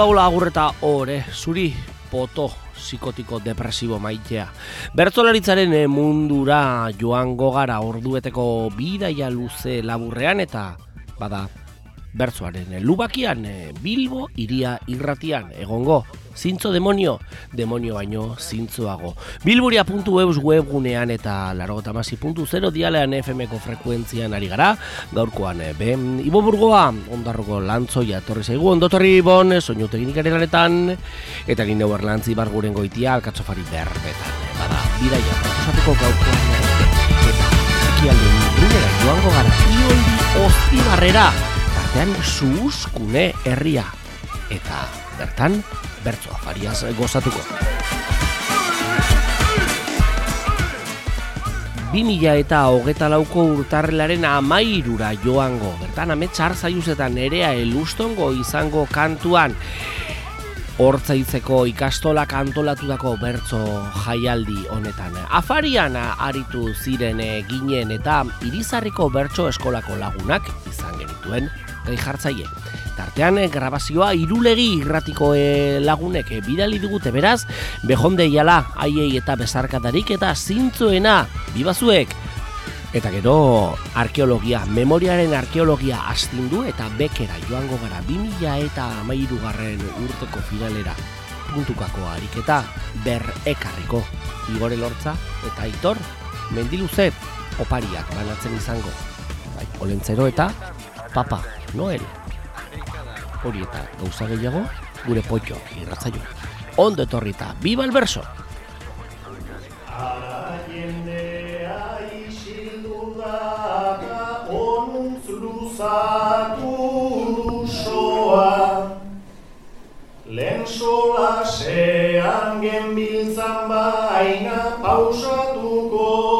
Hola, hola, agurreta, ore, zuri, poto, psikotiko depresibo maitea. Bertzolaritzaren eh, mundura joango gara ordueteko bidaia luze laburrean eta bada bertzoaren eh, lubakian eh, Bilbo iria irratian egongo zintzo demonio, demonio baino zintzoago. Bilburia.eus webgunean eta largotamasi.0 dialean FM-ko frekuentzian ari gara, gaurkoan ben Ibo Burgoa, ondarroko lantzoia torri zaigu, ondotorri Ibon, soinu teknikaren lanetan, eta nire lantzi barguren goitia, alkatzofari berbetan. Bada, bidaia, proposatuko gaurkoan, eta zikialde joango gara, ioldi ostibarrera, tartean zuuzkune herria, eta bertan, bertzoa fariaz gozatuko. Bi mila eta hogeta lauko urtarrelaren amairura joango, bertan ametsar zaiuzetan nerea elustongo izango kantuan, hortzaitzeko ikastola kantolatutako bertzo jaialdi honetan. Afarian aritu ziren ginen eta irizarriko bertso eskolako lagunak izan genituen gai jartzaile. Tartean eh, grabazioa irulegi irratiko e, lagunek e, bidali digute beraz, behonde jala aiei eta bezarkatarik eta zintzuena bibazuek. Eta gero arkeologia, memoriaren arkeologia astindu eta bekera joango gara 2000 eta amairu garren urteko finalera puntukako ariketa ber ekarriko. Igore lortza eta aitor mendiluzet opariak banatzen izango. Bai, olentzero eta papa, Noel hori eta gauza gehiago gure potxo irratzaio. Ondo etorrita, biba el verso! Lehen sola sean genbiltzan baina pausatuko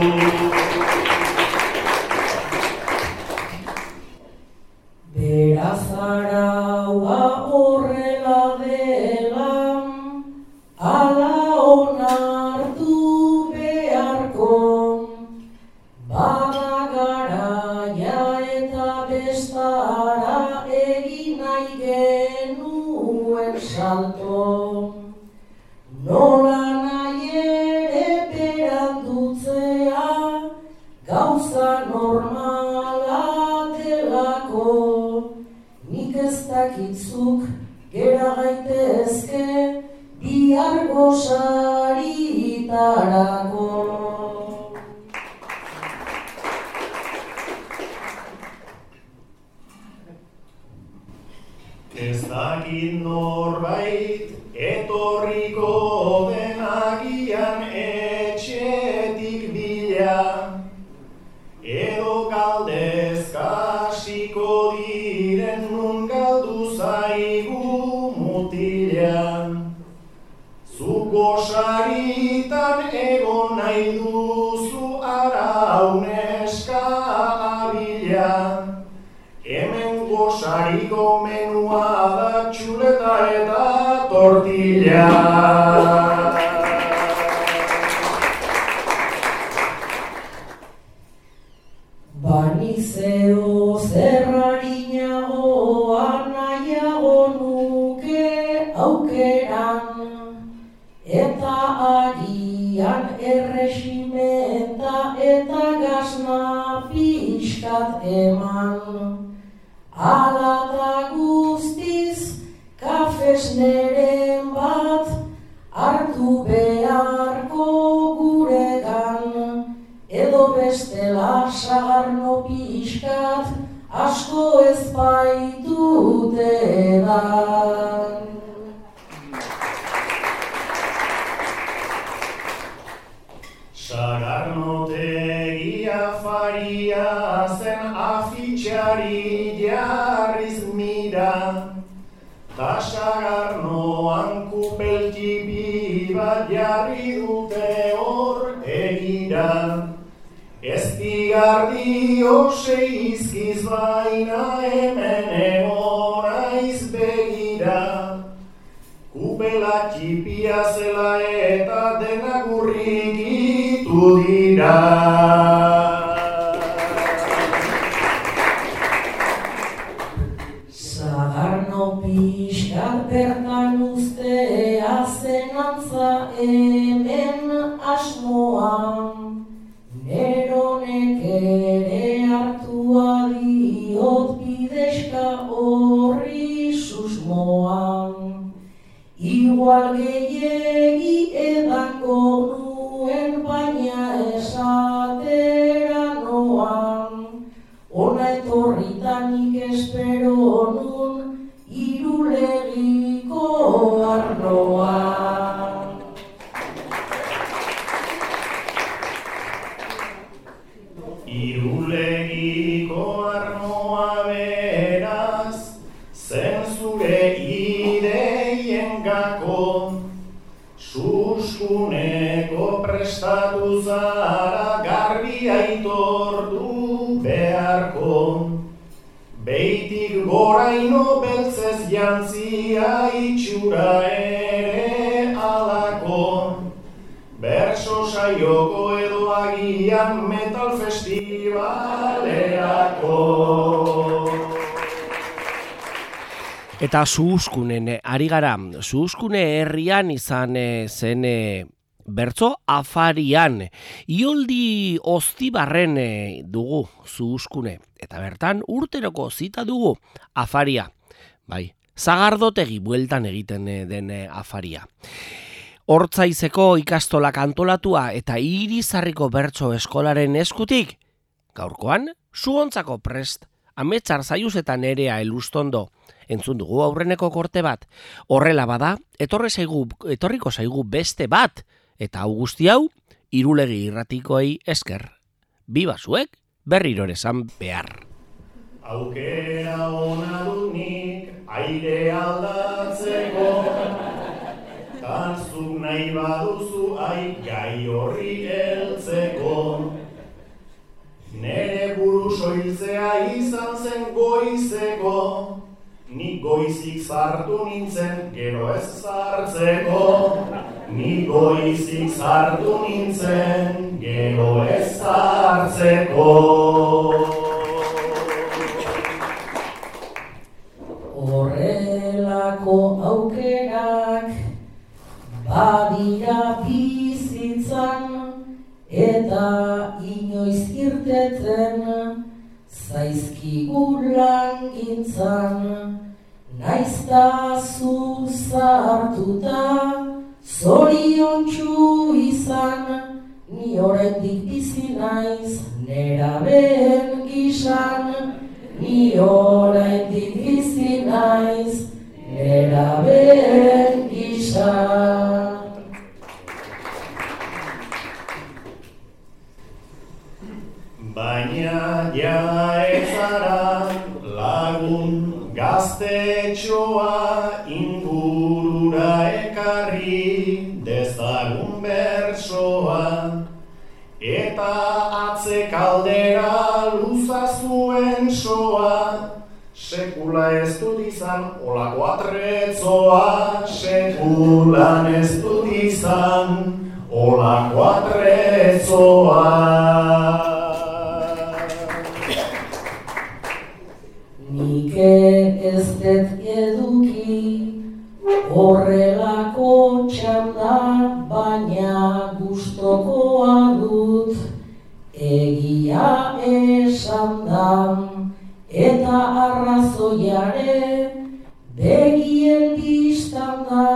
saritan egon nahi duzu ara uneska abila. Hemen gozariko menua da txuleta eta tortilla. Bani zeo zer eman Alata guztiz kafes neren bat hartu beharko guregan edo bestela sagarno pixkat asko ez baitute dan. Afitxari jarriz mira, Ta sagarnoan kupeltipi bat jarri dute hor egira. Ez digardi osei izkiz baina hemen egonaiz begira. Kupela txipia zela eta denak urrikitu dira. Igual gehiegi nuen baina esatera noan Ona etorritanik espero nun irulegiko arnoa. Eta zuhuzkunen eh, ari gara, zuhuzkune herrian izan eh, zen eh, bertzo afarian. Ioldi oztibarren dugu zuhuzkune. Eta bertan urteroko zita dugu afaria. Bai, zagardotegi bueltan egiten den afaria. Hortzaizeko ikastolak antolatua eta irizarriko bertso eskolaren eskutik, gaurkoan, zuontzako prest, ametsar zaiuzetan erea elustondo, entzun dugu aurreneko korte bat, horrela bada, etorre zaigu, etorriko zaigu beste bat, eta hau guzti hau, irulegi irratikoei esker. Biba zuek, berriro esan behar. Aukera ona dut nik aire aldatzeko Tanzuk nahi baduzu ai gai horri heltzeko Nere buru soiltzea izan zen goizeko Ni goizik zartu nintzen, gero ez zartzeko Ni goizik zartu nintzen, gero ez zartzeko Horrelako aukerak badira bizitzan eta inoiz irteten zaizkigu langintzan naizta zu zartuta zorion izan ni oraindik bizi naiz neraben gisan ni oraindik bizi naiz neraben gisan Baina ja ez lagun gaztetxoa ingurura ekarri dezagun bersoa Eta atze kaldera luza zuen soa, sekula ez dut izan olako atrezoa, sekulan ez dut izan olako atrezoa. Nik ez dut eduki horrelako txanda, baina gustokoa dut. Egia esan da eta arrazoiare begien biztan da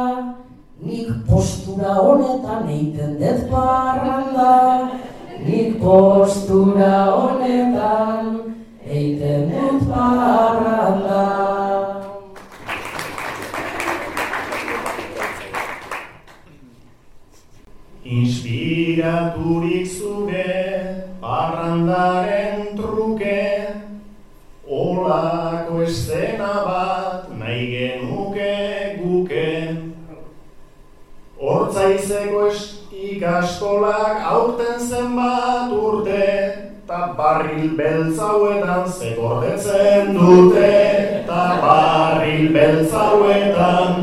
nik postura honetan eiten dut parranda. Nik postura honetan eiten dut parranda Inspiraturik zure parrandaren truke. Olako estena bat nahi genuke guke. Hortzaizeko ikastolak aurten zenbat urte Ta barril beltzauetan zegordetzen dute Ta barril beltzauetan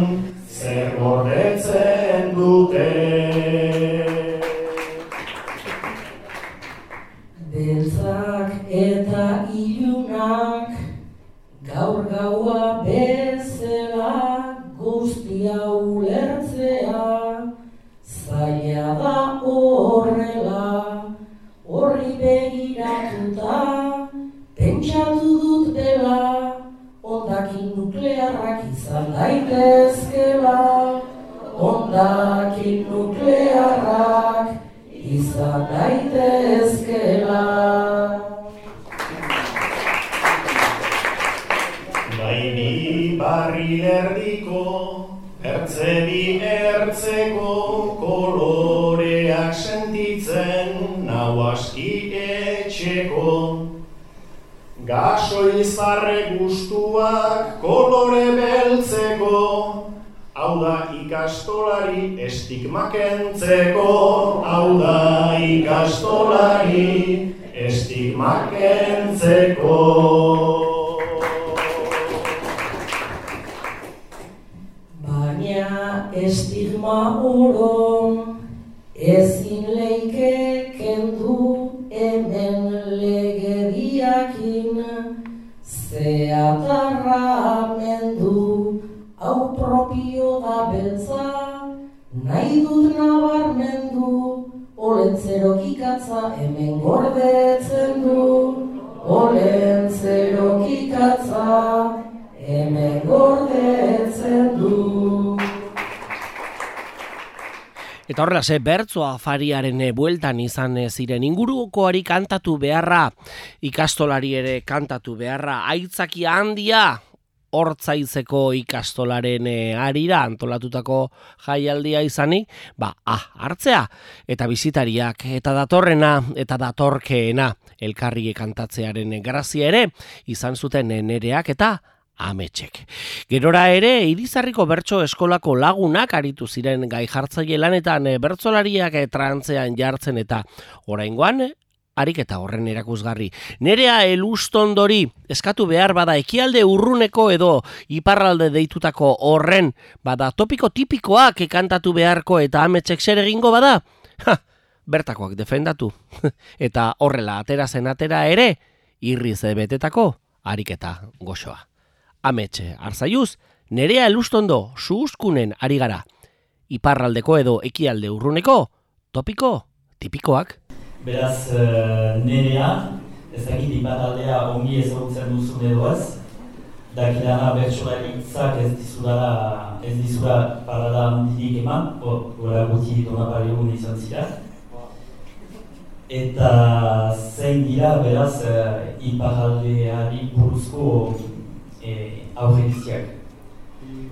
ze bertzo afariaren eh, bueltan izan eh, ziren. Ingurukoari kantatu beharra, ikastolari ere kantatu beharra, aitzaki handia, hortzaizeko ikastolaren eh, arira antolatutako jaialdia izanik, ba, ah, hartzea, eta bizitariak, eta datorrena, eta datorkeena, elkarri kantatzearen grazia ere, izan zuten nereak eta ametsek. Gerora ere, Irizarriko bertso eskolako lagunak aritu ziren gai jartzaile lanetan eh, bertsolariak eh, trantzean jartzen eta oraingoan eh, ariketa horren erakusgarri. Nerea elustondori eskatu behar bada ekialde urruneko edo iparralde deitutako horren bada topiko tipikoak ekantatu beharko eta ametsek zer egingo bada? Ha, bertakoak defendatu. eta horrela atera zen atera ere, irriz betetako ariketa goxoa. Ametxe, arzaiuz, nerea elustondo suuzkunen ari gara. Iparraldeko edo ekialde urruneko, topiko, tipikoak. Beraz, uh, nerea, ez dakit iparaldea ongi ezagutzen duzun edo ez, dakidana bertsolari hitzak ez dizudara, ez dizura parada handirik eman, gora guti donapariun izan zira. Eta zein dira, beraz, uh, iparaldeari buruzko e, aurrekiziak.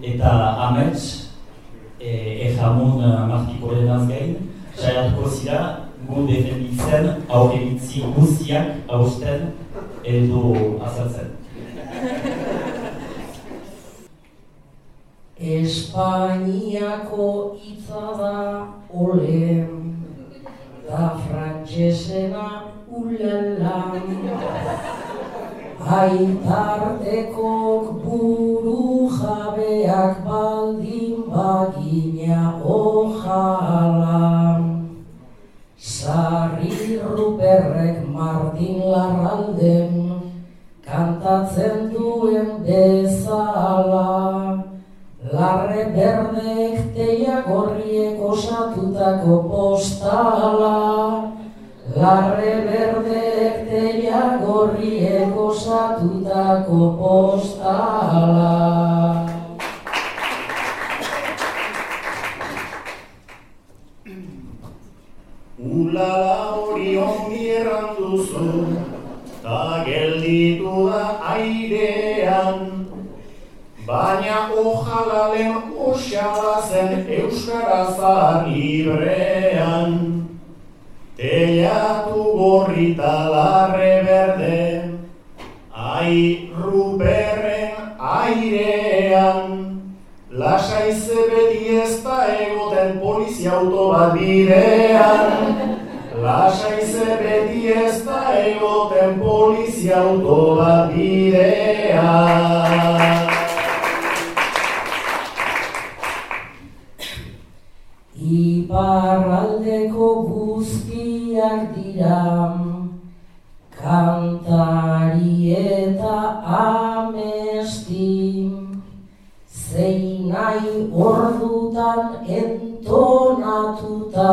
Eta amets, e, ejamun martikoren azgain, saiatuko zira, gu defenditzen aurrekitzi guztiak hausten edo azaltzen. Espainiako hitza da olen, da frantsesena ulala. Aitartekok buru jabeak baldin bagina ojala. Sarri ruperrek Martin Larralden kantatzen duen bezala. Larre berdek teia gorriek osatutako postala. Larre berdek teia gorriek osatutako postala. Ulala hori ongi erran duzu, ta gelditu da airean. Baina ojala lehen osala zen Euskara librean. Telatu gorri talarre berde, ai ruperren airean. Lasai ze beti ez da egoten polizia auto bat bidean. Lasai ze beti ez da egoten polizia auto bat bidean. Iparraldeko guztiak dira Kantari eta amesti. Zein nahi ordutan entonatuta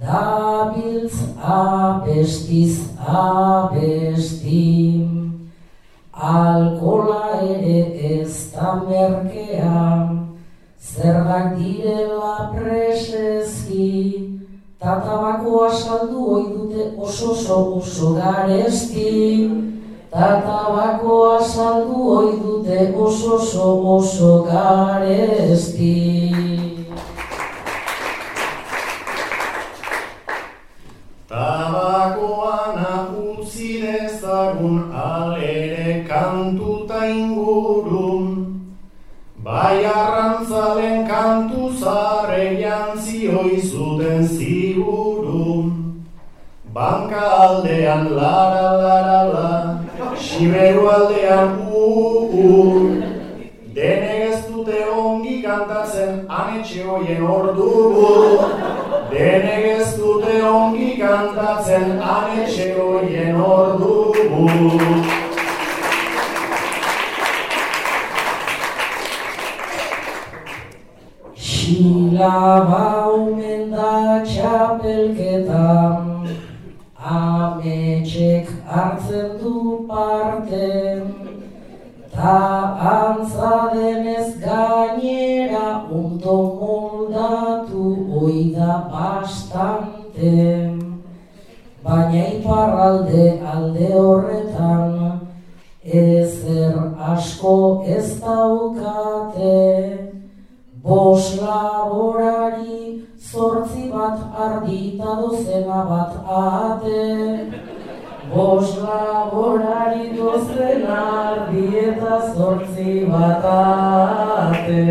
Dabiltz abestiz abesti. Alkola ere ez da merkea Zergak direla preseski, ta tabakoa saldu ohi dute oso oso oso garesti. Ta tabakoa saldu ohi dute oso oso oso garesti. Tabakoana utzi dezagun alere kantuta ingurun Banka aldean lara lara la, Siberu aldean u u. Denek ez dute ongi kantatzen anetxe hoien ordugu Denek ez dute ongi kantatzen anetxe hoien ordugu Silaba omen da txapelketan, ametxek hartzen du parte, ta antza denez gainera ondo moldatu oida bastante. Baina iparralde alde horretan, ezer asko ez daukate, Bos laborari zortzi bat ardita dozena bat ate. Bos laborari dozena ardi eta zortzi bat ate.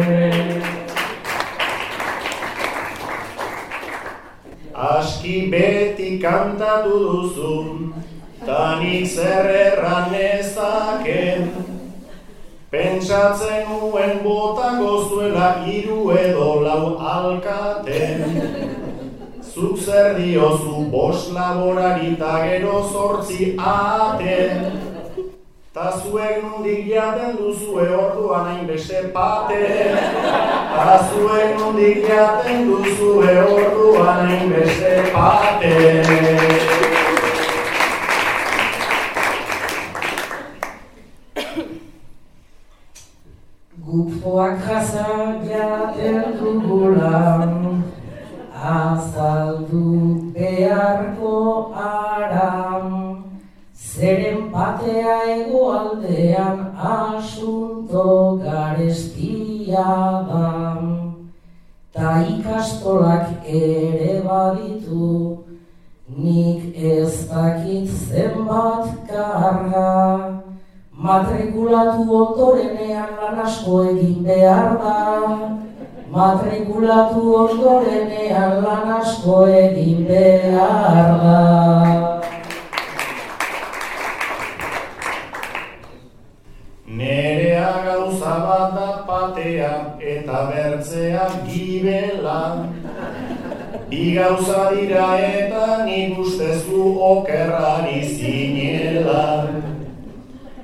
Aski beti kantatu duzu, tanik zer erran ezaken. Pentsatzen nuen botako zuela hiru edo lau alkaten. Zuk zer diozu bos laborari ta gero zortzi aten. Ta zuek nondik jaten duzue orduan hainbeste paten. Ta zuek nondik jaten duzue orduan hainbeste paten. Guk jasa jaten dugula, azaldu beharko aram, zeren batea egoaldean asunto garestia da. Ta ikastolak ere baditu, nik ez dakit zenbat karga, Matrikulatu ondorenean lan asko egin behar da. matrikulatu ondorenean lan asko egin behar da. Nerea gauza bat da patea eta bertzea gibela. Bi gauza dira eta nik ustezu okerrari zinela.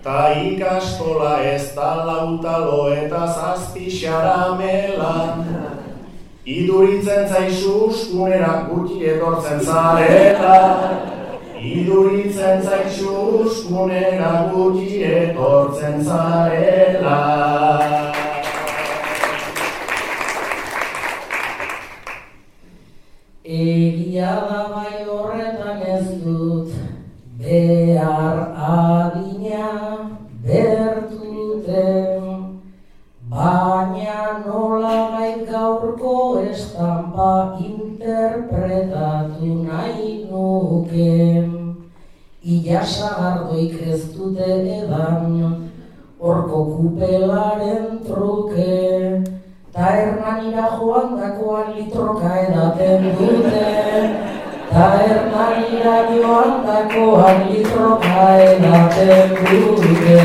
Ta ikastola ez da lautalo eta zazpi xaramela. Iduritzen zaizu uskunera gutxi etortzen zarela. Iduritzen zaizu uskunera gutxi etortzen zarela. Egia da bai horretan ez dut behar adina bertuten baina nola bai gaurko estampa interpretatu nahi nuke. Ila sagardoik ez dute edan horko kupelaren truke Ta hernanira joan dakoan litroka edaten dute Ta hernanira joan dakoan litroka edaten dute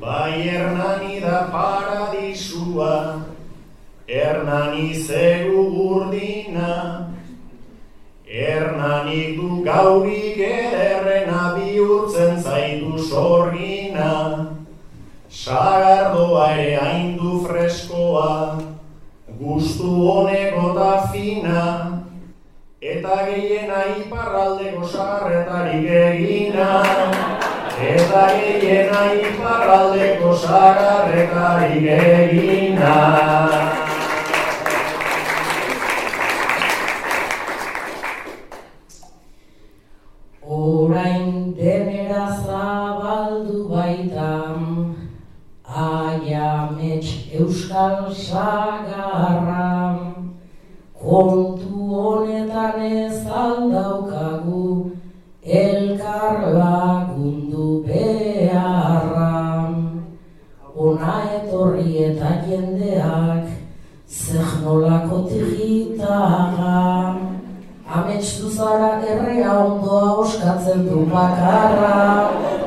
Bai Hernani da paradisua, Hernani zegu urdina, Hernanik du gaurik freskoa, gustu honeko ta fina, Eta gehiena iparraldeko sarretarik egina, Eta gehiena iparraldeko sagarretarik egina. Euskal sagarram, kontu honetan ez aldaukagu, elkar lagundu beharram. Ona etorri eta jendeak, zeh nolako tigitaga, Amets duzara errea ondoa oskatzen du bakarra.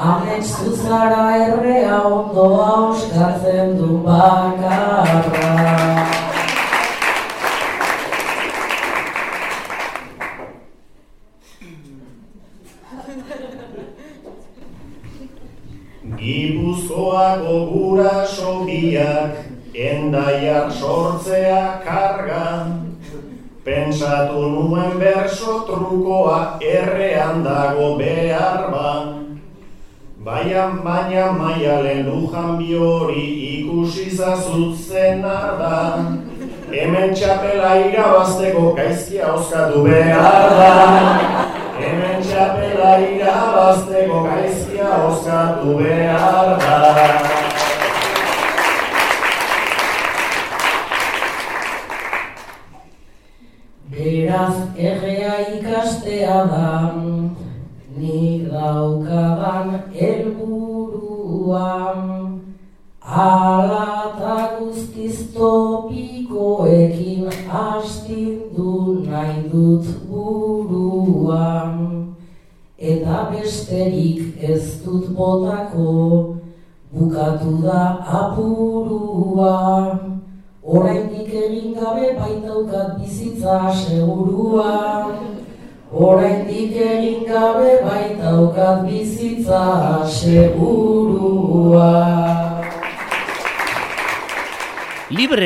Amets duzara errea ondoa oskatzen du bakarra. Gipuzkoako guraso biak, endaiak sortzea kargan, Pentsatu nuen berso trukoa errean dago behar ban. Baian baina maialen lujan hori ikusi zazutzen arda. Hemen txapela irabazteko gaizkia oskatu behar da. Hemen txapela irabazteko gaizkia oskatu behar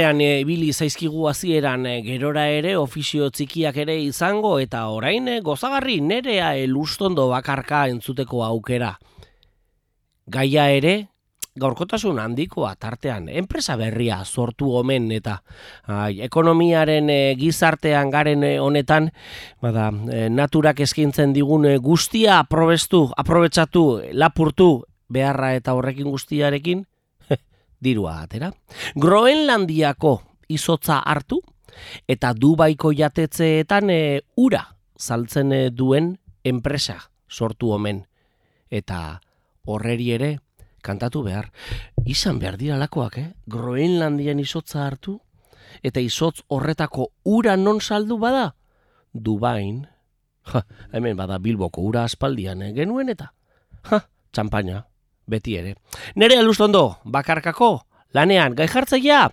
Librean eh, ibili zaizkigu hasieran eh, gerora ere ofizio txikiak ere izango eta orain eh, gozagarri nerea elustondo bakarka entzuteko aukera. Gaia ere gaurkotasun handikoa tartean enpresa berria sortu omen eta ai, ekonomiaren e, gizartean garen e, honetan bada e, naturak eskaintzen digun e, guztia aprobestu, aprobetsatu, lapurtu beharra eta horrekin guztiarekin dirua atera. Groenlandiako izotza hartu eta Dubaiko jatetzeetan e, ura saltzen e, duen enpresa sortu omen. eta horreri ere kantatu behar. Izan behar diralakoak, eh? Groenlandian izotza hartu, eta izotz horretako ura non saldu bada? Dubain, ja, hemen bada Bilboko ura aspaldian eh, genuen eta, ja, txampaina, beti ere. Nere alustondo, bakarkako, lanean gai jartzaia,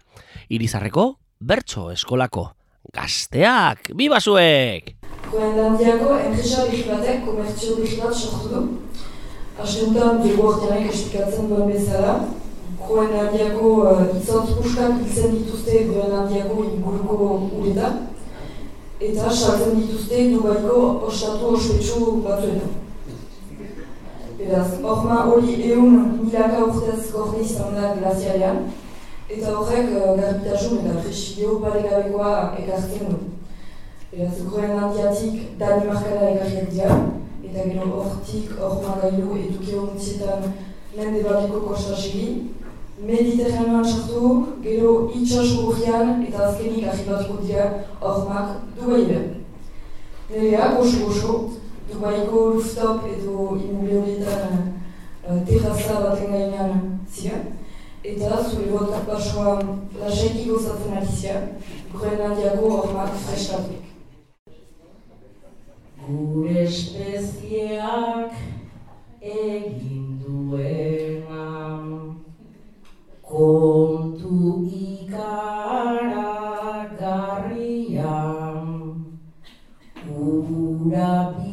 irizarreko, bertso eskolako, gazteak, biba zuek! Groenlandiako enpresa berri batek komertzio berri bat sortu du. Astentan dugu arteanek estikatzen duen bezala. Groenlandiako uh, izotz puskak biltzen dituzte Groenlandiako inguruko uretan. Eta saltzen dituzte Dubaiko ostatu ospetsu batzuetan. Beraz, horma hori egun milaka urtez gorde izan da glazialean. Eta horrek uh, garbitasun eta presidio paregabekoa ekartzen du. Beraz, Groenlandiatik Danimarkara ekarriak dira, eta gero hortik, hor magailu, eduki hontzietan mende bateko kostasegi. Mediterranean sartu, gero itxas urrian eta azkenik arribatuko dira hormak Dubaibe. Nerea, goxo-goxo, Dubaiko rooftop edo immoble horietan uh, terraza baten gainean ziren. Eta zure botak basoan lasaiki gozatzen ari ziren, Groenlandiako hormak freskatuik. Gure espezieak egin duena kontu ikaragarrian ura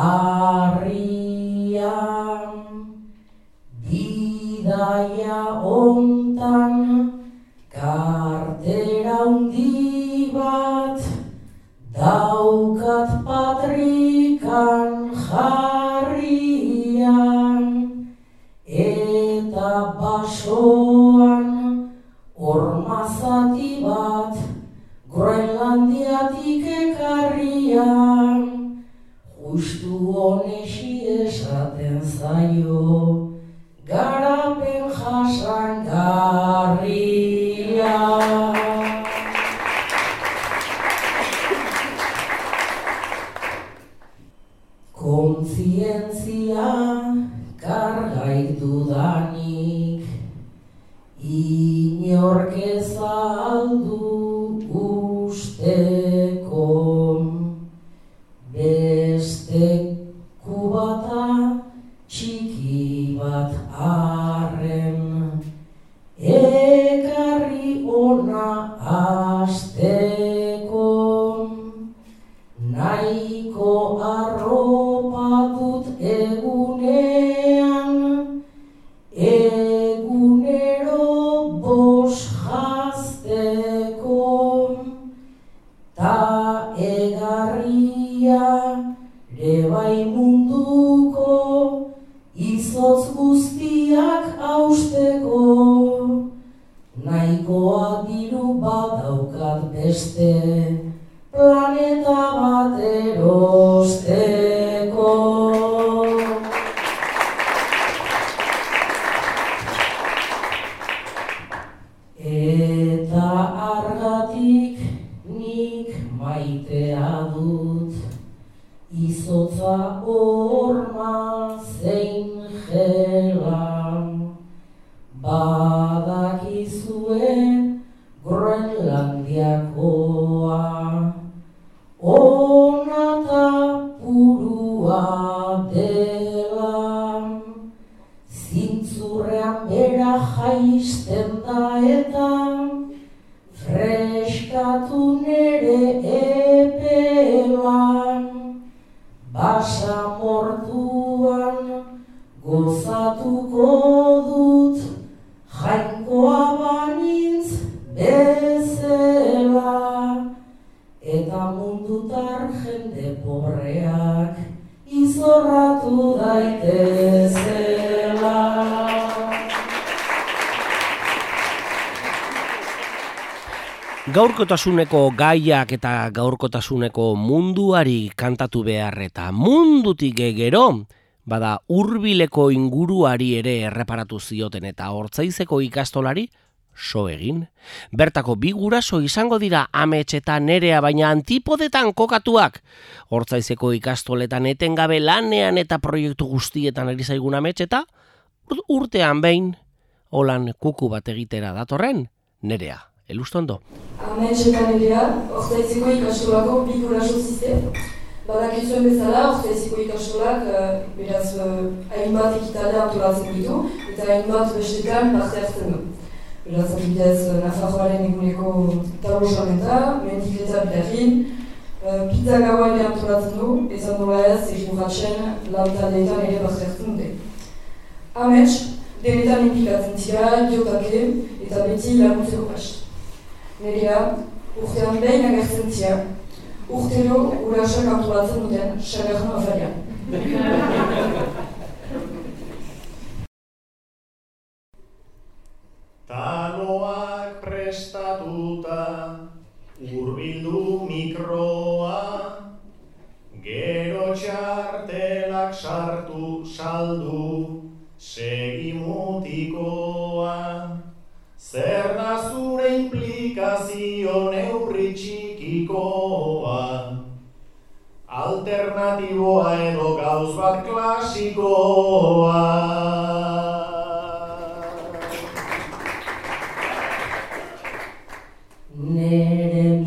harrian bidaia ontan kartera handi bat daukat patrikan jarrian. Eta basoan ormazati bat Groenlandiatik ekarrian justu honesi esaten zaio garapen jasangarria. Gaurkotasuneko gaiak eta gaurkotasuneko munduari kantatu behar eta mundutik gero, bada hurbileko inguruari ere erreparatu zioten eta hortzaizeko ikastolari so egin. Bertako bi guraso izango dira amets eta nerea baina antipodetan kokatuak. Hortzaizeko ikastoletan etengabe lanean eta proiektu guztietan ari zaigun amets eta ur- urtean behin holan kuku bat egitera datorren nerea. Elustondo. Amets eta nerea, ortaizeko ikastolako bi guraso ziste. Badakizuen bezala, ortaizeko ikastolak, eh, beraz, eh, hainbat ekitalea antolatzen ditu, eta hainbat bestetan parte hartzen du. Beraz, adibidez, eh, Nafarroaren eguneko tablo salmenta, mendiketa bidarin, eh, pizza gaua ere antolatzen du, ezan dola ez, egin lan taldeetan ere parte hartzen dute. Amets, denetan inpikatzen dira, diotake, eta beti laguntzeko past. Nerea, urtean behin agertzen dira, urtero gurasoak antolatzen duten sagarren afarian. Taloak prestatuta, urbildu mikroa, gero txartelak sartu saldu, segi mutikoa. Zer da zure implikazio neurri txikikoa? Alternatiboa edo gauz bat klasikoa. Nere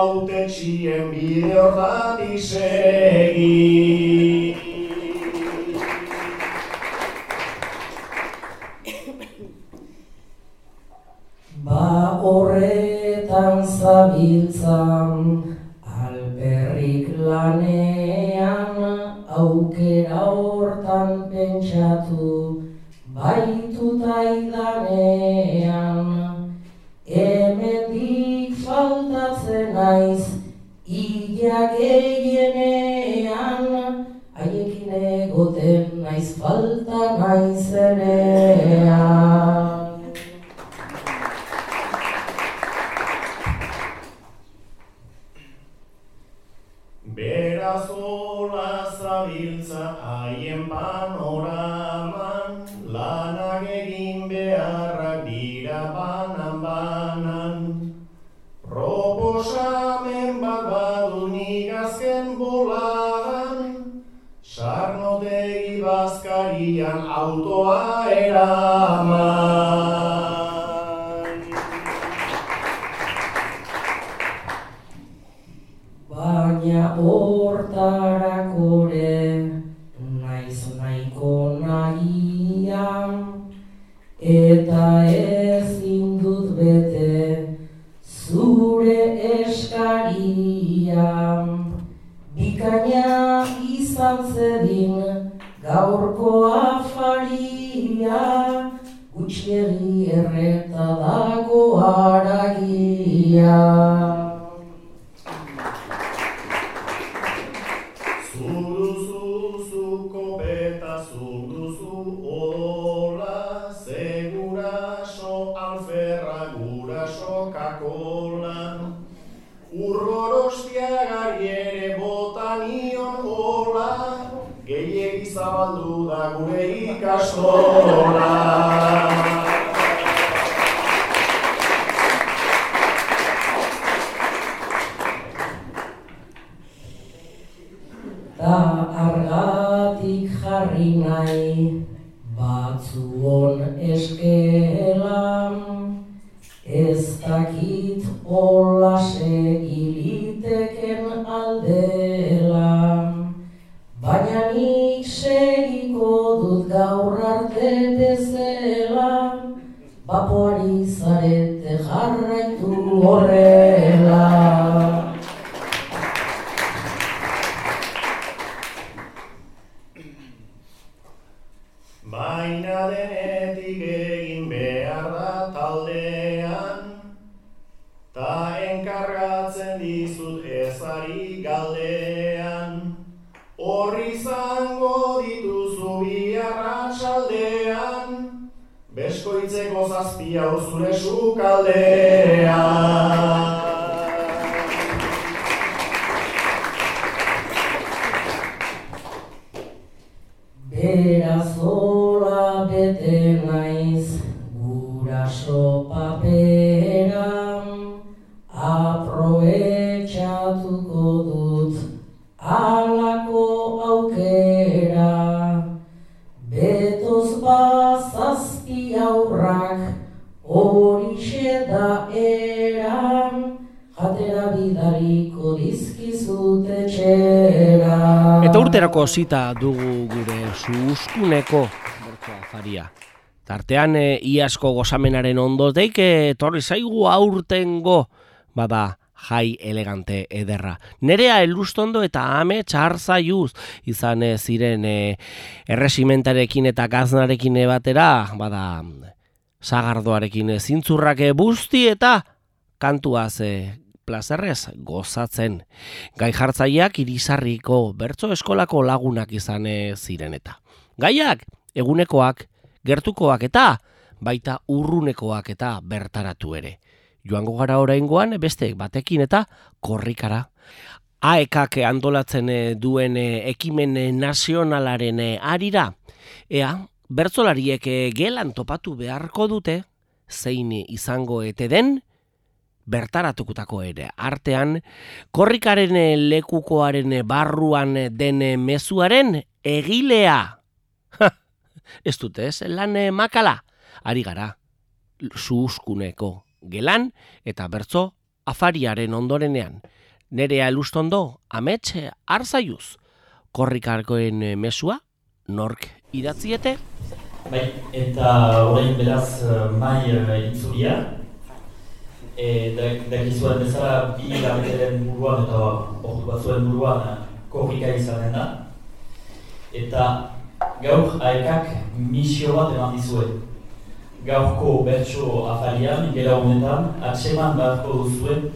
lauteksien vieraani sekin. Alferra guraso kakola Urgorostiagari ere botanion ola Gehiegi zabaldu da gure ikastola zita dugu gure suskuneko bertso afaria. Tartean e, iazko gozamenaren ondotik etorri zaigu aurtengo bada jai elegante ederra. Nerea elustondo eta ame txarzaiuz izan e, ziren e, erresimentarekin eta gaznarekin batera, bada sagardoarekin e, zintzurrak busti eta kantuaz e, plazerrez gozatzen. Gai jartzaileak irisarriko bertso eskolako lagunak izan e, ziren eta. Gaiak egunekoak, gertukoak eta baita urrunekoak eta bertaratu ere. Joango gara oraingoan beste batekin eta korrikara. AEKak antolatzen e, duen e, ekimen nazionalaren arira. Ea, bertzolariek gelan topatu beharko dute, zein izango ete den, bertaratukutako ere artean, korrikaren eh, lekukoaren eh, barruan eh, den mezuaren egilea. Ha, ez dute ez, lan makala, ari gara, zuhuskuneko gelan eta bertzo afariaren ondorenean. Nerea elustondo, ametxe arzaiuz, korrikarkoen mesua, nork idatziete? Bai, eta orain beraz mai itzulia. E, dakizuen bezala bi hilabeteren buruan eta ordu batzuen buruan eh, korrika izanen da. Eta gaur aekak misio bat eman dizue. Gaurko bertso afarian, gela honetan, atseman beharko duzuen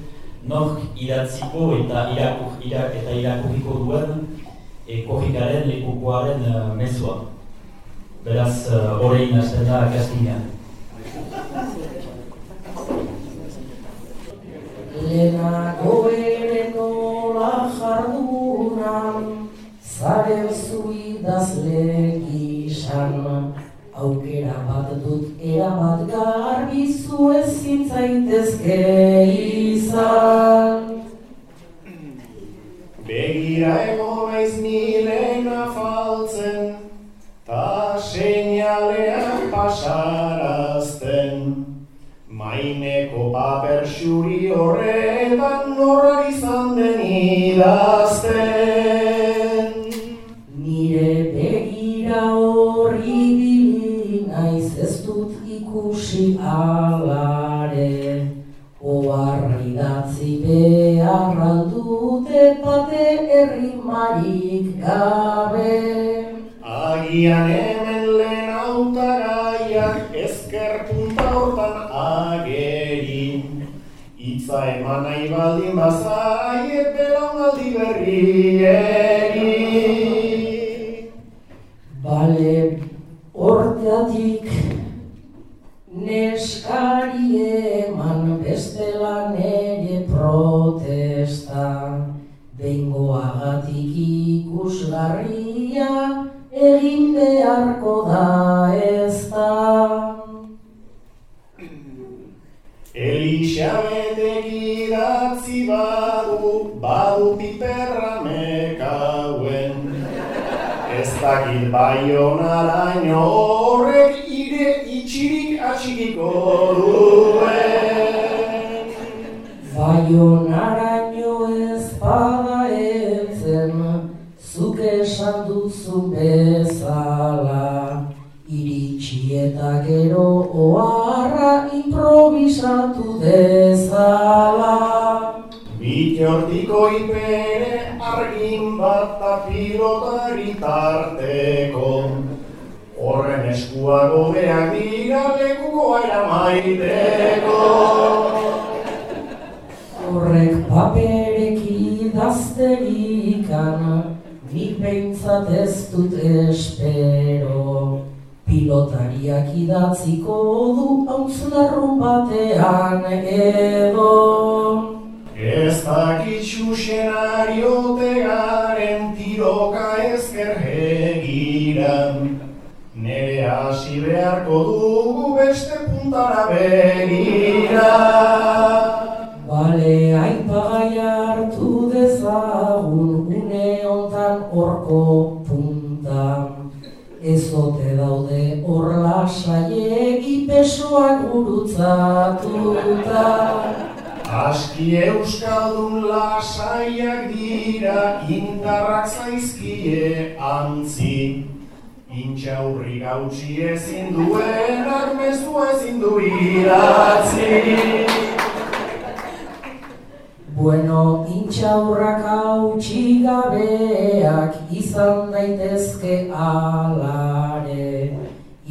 nork idatziko eta irakur, irak, eta irakurriko duen e, korrikaren lekukoaren uh, mezua. Beraz, uh, horrein hasten da kastinean. Lehenago ere nola jardunan, zare zu idazle gisan. Aukera bat dut erabat garbi zu ezin zaitezke izan. Begira ego paper xuri horretan norrak izan den idazten. Nire begira horri naiz ez dut ikusi alare, oharri da idatzi behar aldute bate errimarik gabe. Agian Itza eman nahi baldin baionaraino horrek ire itxirik atxikiko duen. Baionaraino ez bada etzen, zuk esan duzu bezala. Iritsi eta gero oharra improvisatu dezala. Bitxortiko ipere argin bat ta pilotari tarteko. Eskuak hobeak dira lekuko maiteko. Horrek paperek idazterikan, nik behintzat ez dut espero. Pilotariak idatziko du hautz-larrun batean edo. Ez dakit xuxenariote garen tiroka ezker hegiran. Hasi beharko dugu beste puntara begira. Bale, aipagai hartu dezagun une hontan horko puntan. Ez ote daude hor lasaiegi pesoak gurutzatuta. Aski euskaldun lasaiak dira, indarrak zaizkie antzi. Intxaurri gautxi ezin duenak mezua ezin du idatzi. Bueno, intxaurrak hautsi gabeak izan daitezke alare.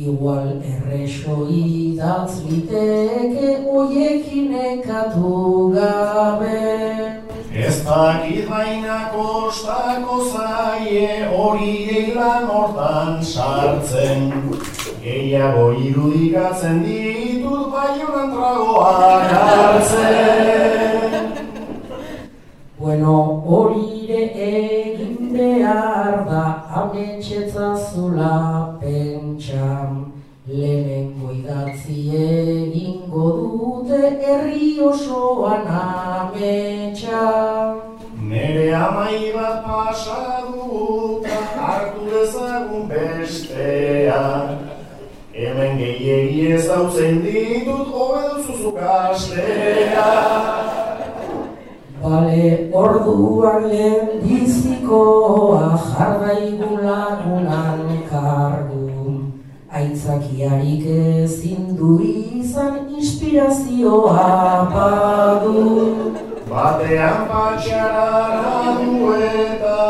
Igual erreso idatz liteke oiekin ekatu gabe. Ez dakit baina kostako zaie hori lan hortan sartzen. Gehiago irudikatzen ditut baionan tragoak hartzen. Bueno, horire egin behar da ametxetzazula pentsan. Lehenengo idatzi egingo dute herri osoan ametsa. Nere amai bat pasa duguta hartu dezagun bestea. Hemen gehiegi ez dautzen ditut hobeduzu astea. Bale, orduan lehen bizikoa jardaigun lagunan kargu. Aitzakiarik ezin du izan inspirazioa badu. Batean patxarara du eta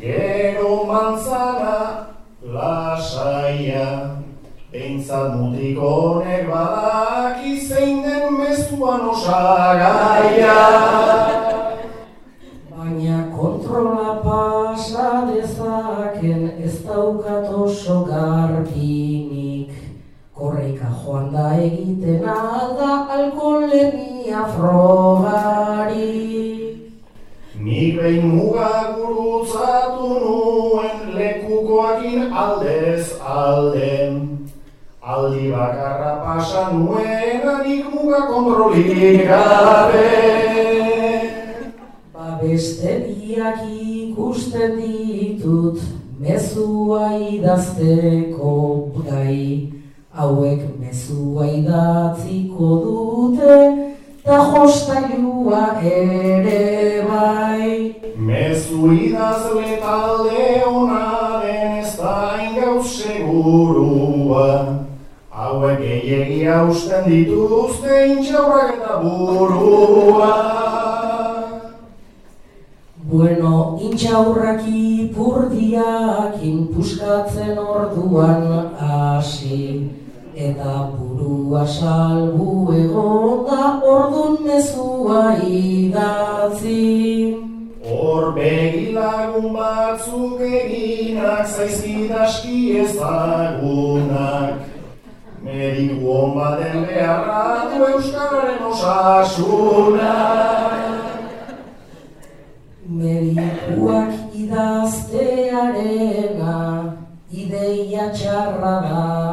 gero manzana lasaia. Behintzat mutik honek badaki zein den mezuan osagaia. Egiten alda alkoholemia frogarik. Nik behin muga gurutzatu nuen lekukoakin aldez alden. Aldi bakarra pasa nuena nik muga kontrolik gabe. Ba beste biak ikusten ditut mezua idazteko gai. Hauek mezua idatziko dute ta jostailua ere bai. Mezu idazle talde hona den ez da ingauz segurua. Hauek gehiegi hausten dituzte intxaurrak eta burua. Bueno, intxaurrak ipurdiak inpuskatzen orduan hasi Eta burua salbu egon da ordun mezua idatzi Hor begilagun batzuk eginak zaizkidaski ezagunak. Mediku hon baten beharra du Euskararen osasunak. Medikuak idaztearena ideia txarra da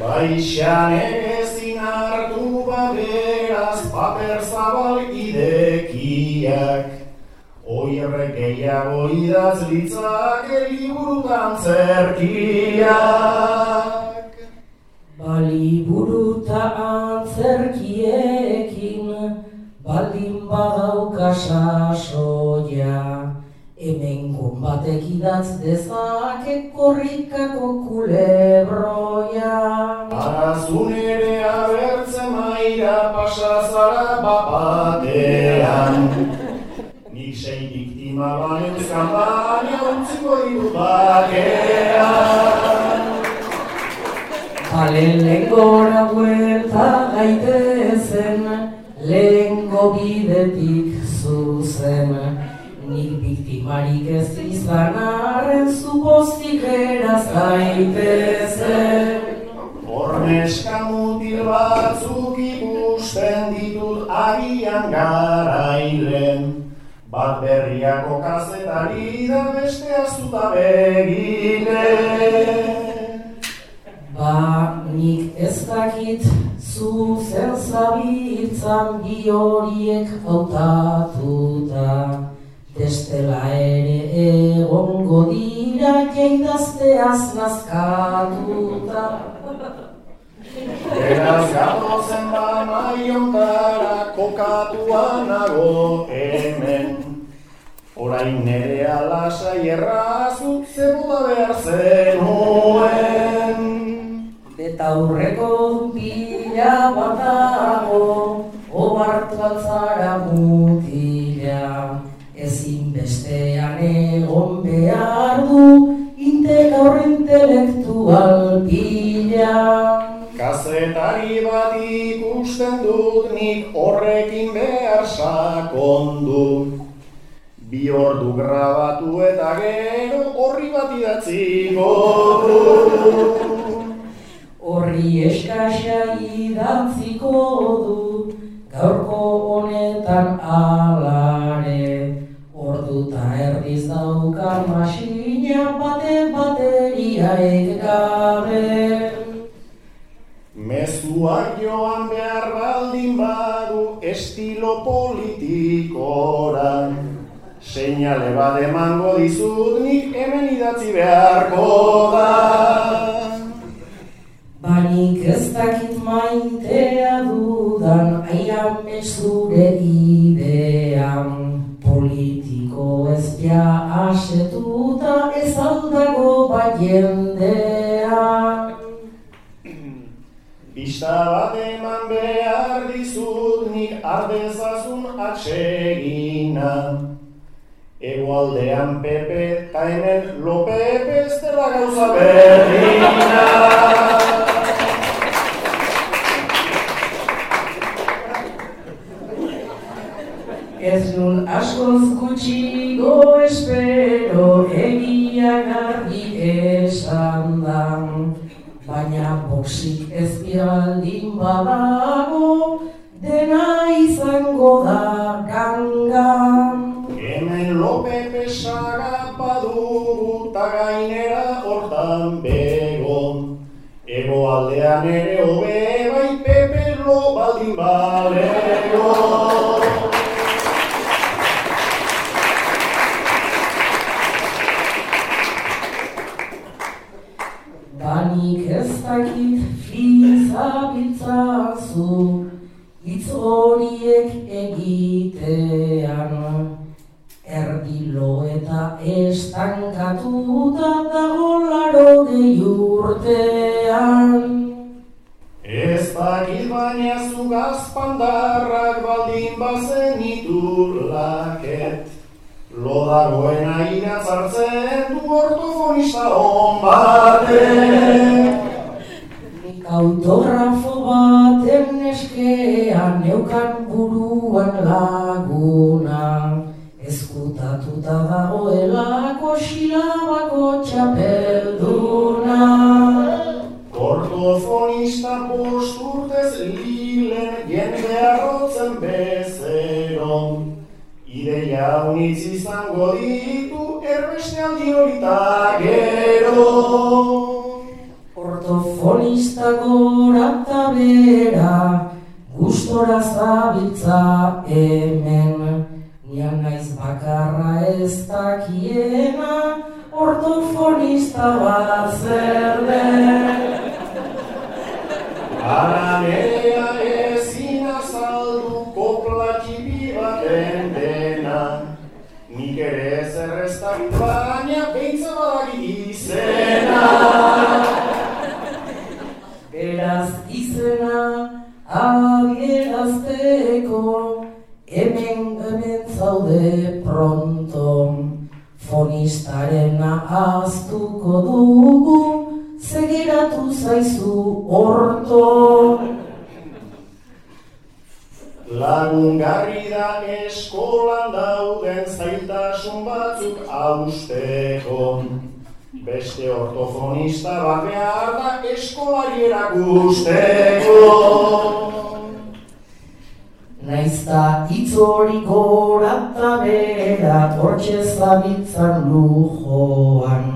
Baixanek ezin hartu baberaz paper zabal idekiak. Oierrek gehiago idatz litzake liburutan zerkiak. Baliburuta antzerkiekin baldin badauka sasoia Hemen batek idatz dezake korrikako kulebroia Arazun ere abertzen maira pasazara bapatean. Nik sei biktima banezkan baina utziko ditut bakean. Bale lehengora buelta gaitezen, lehengo bidetik zuzen. Nik biktimarik ez izan arren zupoztik eraz gaitezen. Horneska mutil batzuk ikusten ditut agian garailen. Bat berriako kazetari da beste azuta begile. Ba, nik ez dakit zuzen zabiltzan bi horiek hautatuta. Bestela ere egongo dira jeidazteaz nazkatuta. Beraz gatozen ba maiontara kokatua nago hemen. Orain nere alasai errazut zebota behar zenuen. Eta aurreko pila batago, obartu altzara mutila. Intelektual pila. Kazetari bat ikusten dut nik horrekin behar sakondu. Bi ordu grabatu eta gero horri bat idatziko du. Horri eskasa idatziko du, gaurko honetan alare. Orduta erdiz daukan masina bate bateriaik gabe. Mezuak joan behar baldin badu estilo politikoran. Seinale bat emango dizut nik hemen idatzi beharko da. Banik ez dakit maitea dudan, aian zure idean. Politiko ez bia asetuta ez aldago bat jendean. Pista bat eman behar dizut nik ardezazun atsegina. Egoaldean Pepe eta hemen lo Pepe ez dela gauza berdina. Ez nun askoz gutxigo espero egia garbi esan da. Baina boxik ez baldin badago, dena izango da gangan. Hemen lo Pepe sagapa dugu ta gainera hortan bego. Egoaldean ere hobe bai Pepe lo baldin balego. Dagoena iratzartzen du ortofonista hon batek. Nik autografo baten eskean neukan buruan laguna. Ezkutatuta dagoelako silabako txapelduna. Ortofonista bost urtez lilen jende arrotzen bezeron. Ideia unitz izango ditu erbeste aldi horita gero. Ortofonista gora eta bera, gustora zabiltza hemen. Nian naiz bakarra ez dakiena, ortofonista bat zer den. Ara baina beintza badakit izena. Beraz izena adierazteko, hemen hemen zaude pronto. Fonistarena aztuko dugu, segiratu zaizu orto. Lagungarri da eskolan dauden zailtasun batzuk hausteko. Beste ortofonista bat behar da eskolari erakusteko. Naizta hitz hori gora bera, hortxe zabitzan lujoan.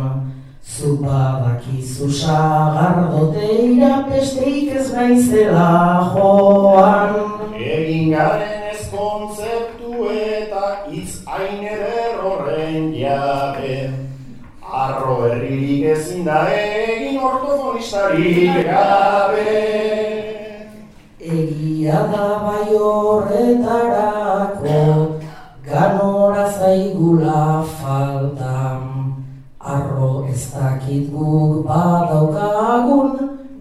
Zu badakizu sagardoteira, besteik ez naizela joan. Egin garen ez kontzeptu eta hitz hain eder horren jabe. Arro herririk ezin da egin ortofonistarik gabe. Egia da bai horretarako, ganora zaigula faltan. Arro ez dakit guk badaukagun,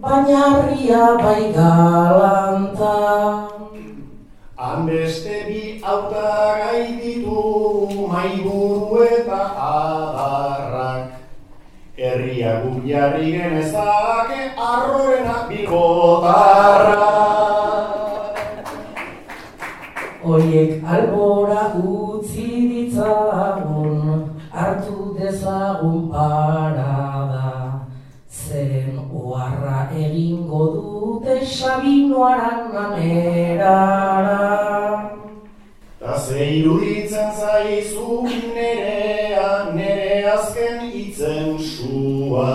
baina harria bai galanta. Hanbeste bi hautagai ditu maiburu eta adarrak. Herria guk jarri genezake arrorenak bilbotarrak. Horiek albora utzi ditzagun, hartu dezagun parada. Zeren oharra egingo dute sabinoaran nanerara. Ta ze iruditzen zaizu nerea, nere azken itzen sua.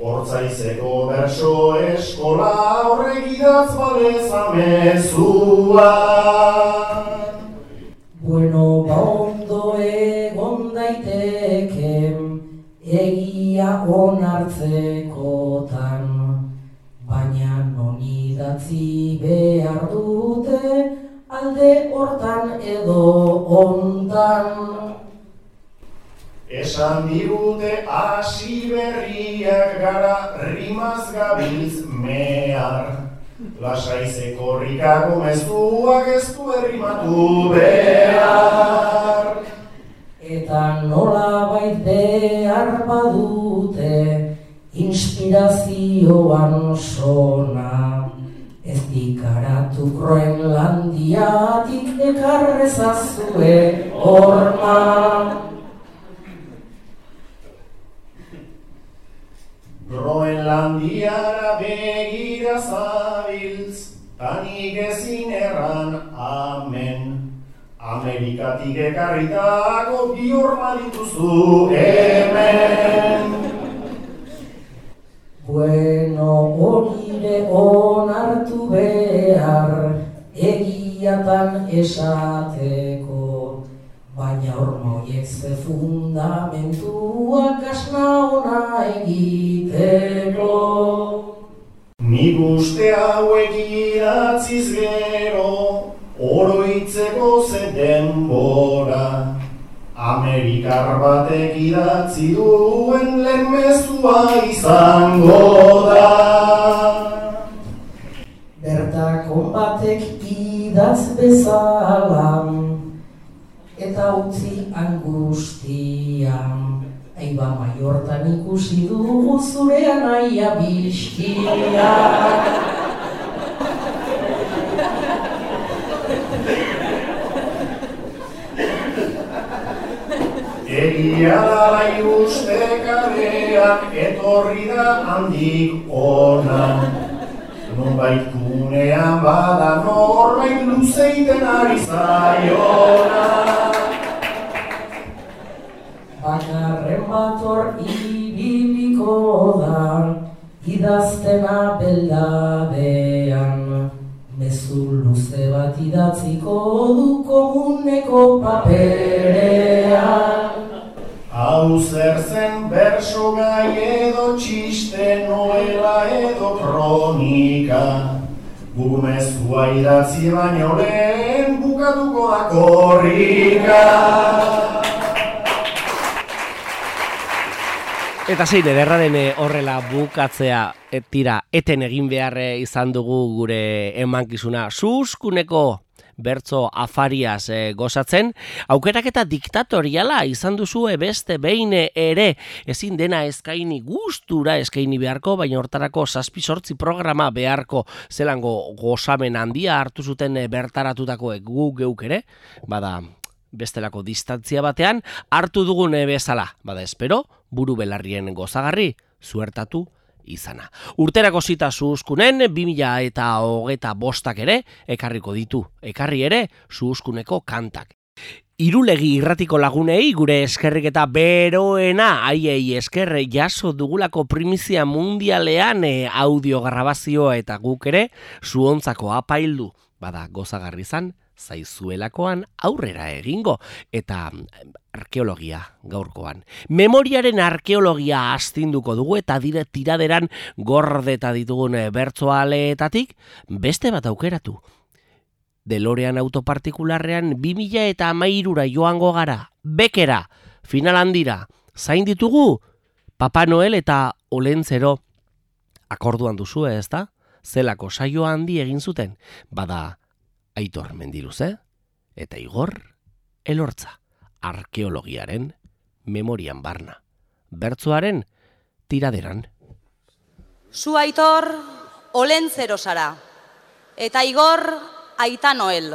Hortzaizeko berso eskola horrek idatz baleza mezua. Bueno, ba ondo egon daiteke, egia onartzekotan, baina non idatzi behar dute, alde hortan edo ontan. Esan digute hasi berriak gara rimaz gabiltz mehar. Lasaizeko rikako mezuak ez du errimatu behar. Eta nola bait behar badute, inspirazioan sona. Ez dikaratu Groenlandiatik ekarrezazue horma. Groenlandiara begira zabiltz, tanik ezin erran amen. Amerikatik ekarritako bi horma dituzu hemen. Bueno, horire onartu behar, egiatan esateko, baina hormoiek ze fundamentuak asna ona egiteko. Nik uste hauek idatziz gero, oroitzeko ze denbora. Amerikar batek idatzi duen lehen mezua izango da. Bertako batek idatz bezala eta utzi angustian. Aiba maiortan ikusi dugu zure anaia bizkia. Egia da bai uste kareak etorri da handik ona. Nonbait kunean bada norbait luzeiten ari zaiona. Bakarren bat hor ibiliko da, idaztena beldadean. Mezu luze bat idatziko du komuneko paperean. Hau zer zen berso gai edo txiste noela edo kronika. Guk mezua idatzi baino lehen bukatuko da korrika. Eta zein ederra den eh, horrela bukatzea tira eten egin behar eh, izan dugu gure emankizuna suskuneko bertzo afariaz eh, gozatzen, aukerak eta diktatoriala izan duzu beste behin ere. Ezin dena eskaini gustura eskaini beharko, baina hortarako zazpi sortzi programa beharko. Zelango gozamen handia hartu zuten eh, bertaratutakoek gu geuk ere, bada bestelako distantzia batean hartu dugun eh, bezala, bada espero, buru belarrien gozagarri, zuertatu izana. Urterako zita zuhuzkunen, 2000 eta hogeta bostak ere, ekarriko ditu, ekarri ere, zuhuzkuneko kantak. Irulegi irratiko lagunei gure eskerrik eta beroena aiei eskerre jaso dugulako primizia mundialean e, audio grabazioa eta guk ere zuontzako apaildu bada gozagarri izan zaizuelakoan aurrera egingo eta arkeologia gaurkoan. Memoriaren arkeologia astinduko dugu eta dire tiraderan gordeta ditugun eh, bertsoaleetatik beste bat aukeratu. Delorean autopartikularrean 2000 eta amairura joango gara, bekera, final handira, zain ditugu, Papa Noel eta Olentzero akorduan duzu ez da? Zelako saio handi egin zuten, bada Aitor Mendiluz, eh? Eta Igor Elortza, arkeologiaren memorian barna. Bertzoaren tiraderan. Zu Aitor Olentzero zara. Eta Igor Aita Noel.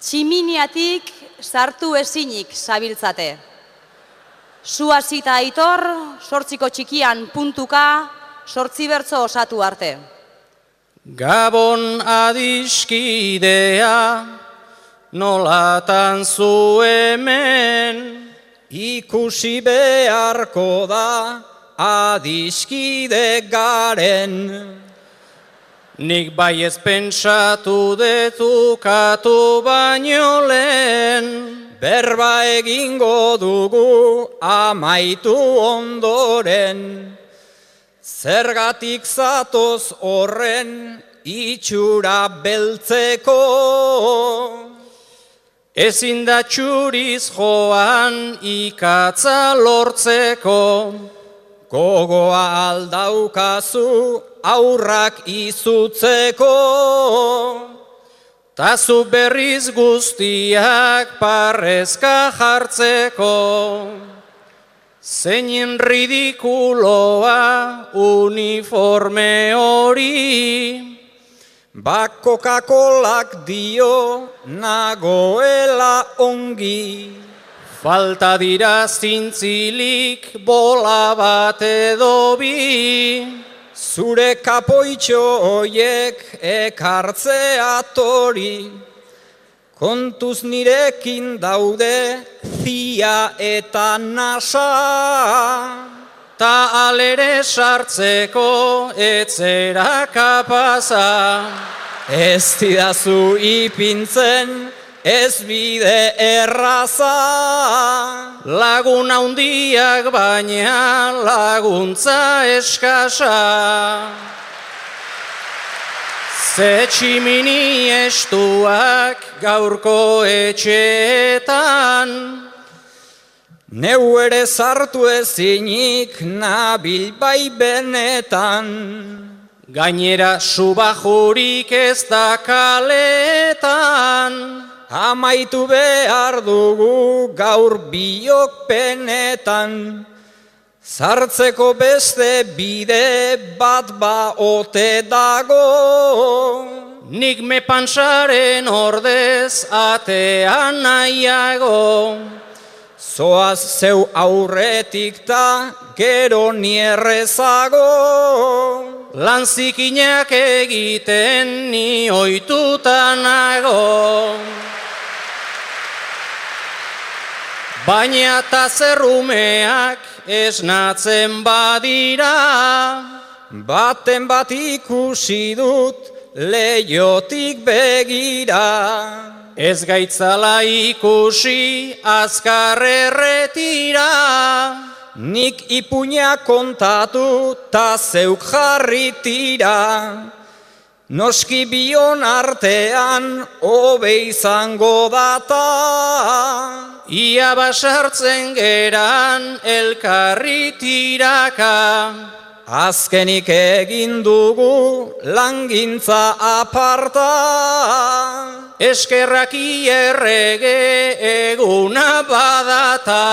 Tximiniatik sartu ezinik zabiltzate. Zu hasita Aitor, sortziko txikian puntuka, sortzi bertzo osatu arte. Gabon adiskidea, nolatan zu hemen, ikusi beharko da adiskide garen. Nik bai ez pentsatu detukatu baino lehen, berba egingo dugu amaitu ondoren. Zergatik zatoz horren itxura beltzeko. Ezin da txuriz joan ikatza lortzeko. Gogoa aldaukazu aurrak izutzeko. Tazu berriz guztiak parrezka jartzeko Zeinen ridikuloa uniforme hori, bak Coca-Colak dio nagoela ongi. Falta dira zintzilik bola bat edo bi, zure kapoitxo hoiek ekartzea tori. Kontuz nirekin daude zia eta nasa, ta alere sartzeko etzera kapaza. Ez didazu ipintzen ez bide erraza, lagun handiak baina laguntza eskasa. Ze tximini estuak gaurko etxeetan, Neu ere zartu ezinik nabil bai benetan. Gainera subajurik ez da kaletan. Amaitu behar dugu gaur biok penetan. Zartzeko beste bide bat ba ote dago. Nik me ordez atean nahiago. Zoaz zeu aurretik ta gero nierrezago. Lan zikinak egiten ni oituta nago. Baina ta zerrumeak esnatzen badira. Baten bat ikusi dut leiotik begira. Ez gaitzala ikusi azkar erretira. Nik ipuña kontatu ta zeuk jarri tira. Noski bion artean hobe izango data. Ia basartzen geran elkarri tiraka. Azkenik egin dugu langintza aparta. Eskerrak ierrege eguna badata.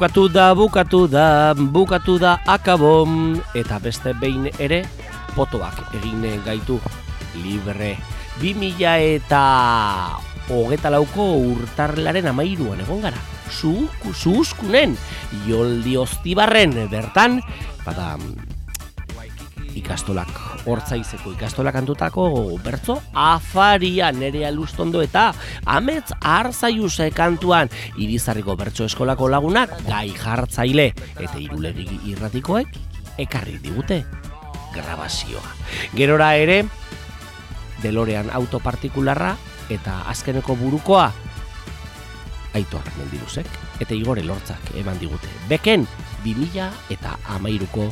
Bukatu da, bukatu da, bukatu da akabom, eta beste behin ere, potoak egin gaitu libre. 2000 eta hogeta lauko urtarlaren amairuan egon gara. Zu, zuzkunen, joldi oztibarren bertan, bada ikastolak hortzaizeko ikastolak antutako bertzo afaria nere alustondo eta amets arzaiuse kantuan irizarriko bertso eskolako lagunak gai jartzaile eta irulegi irratikoek ekarri digute grabazioa. Gerora ere, delorean autopartikularra eta azkeneko burukoa aitor mendiruzek eta igore lortzak eman digute. Beken, 2000 eta amairuko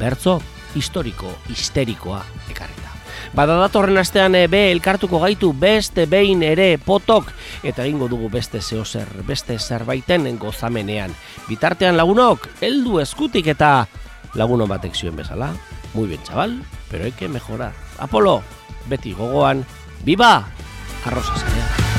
bertzo historiko, histerikoa ekarrita. Bada datorren astean e, be elkartuko gaitu beste behin ere potok eta egingo dugu beste zeozer, beste zerbaiten gozamenean. Bitartean lagunok, heldu eskutik eta lagunon batek zioen bezala. Muy bien, chaval, pero hay que mejorar. Apolo, beti gogoan, viva, arrosa.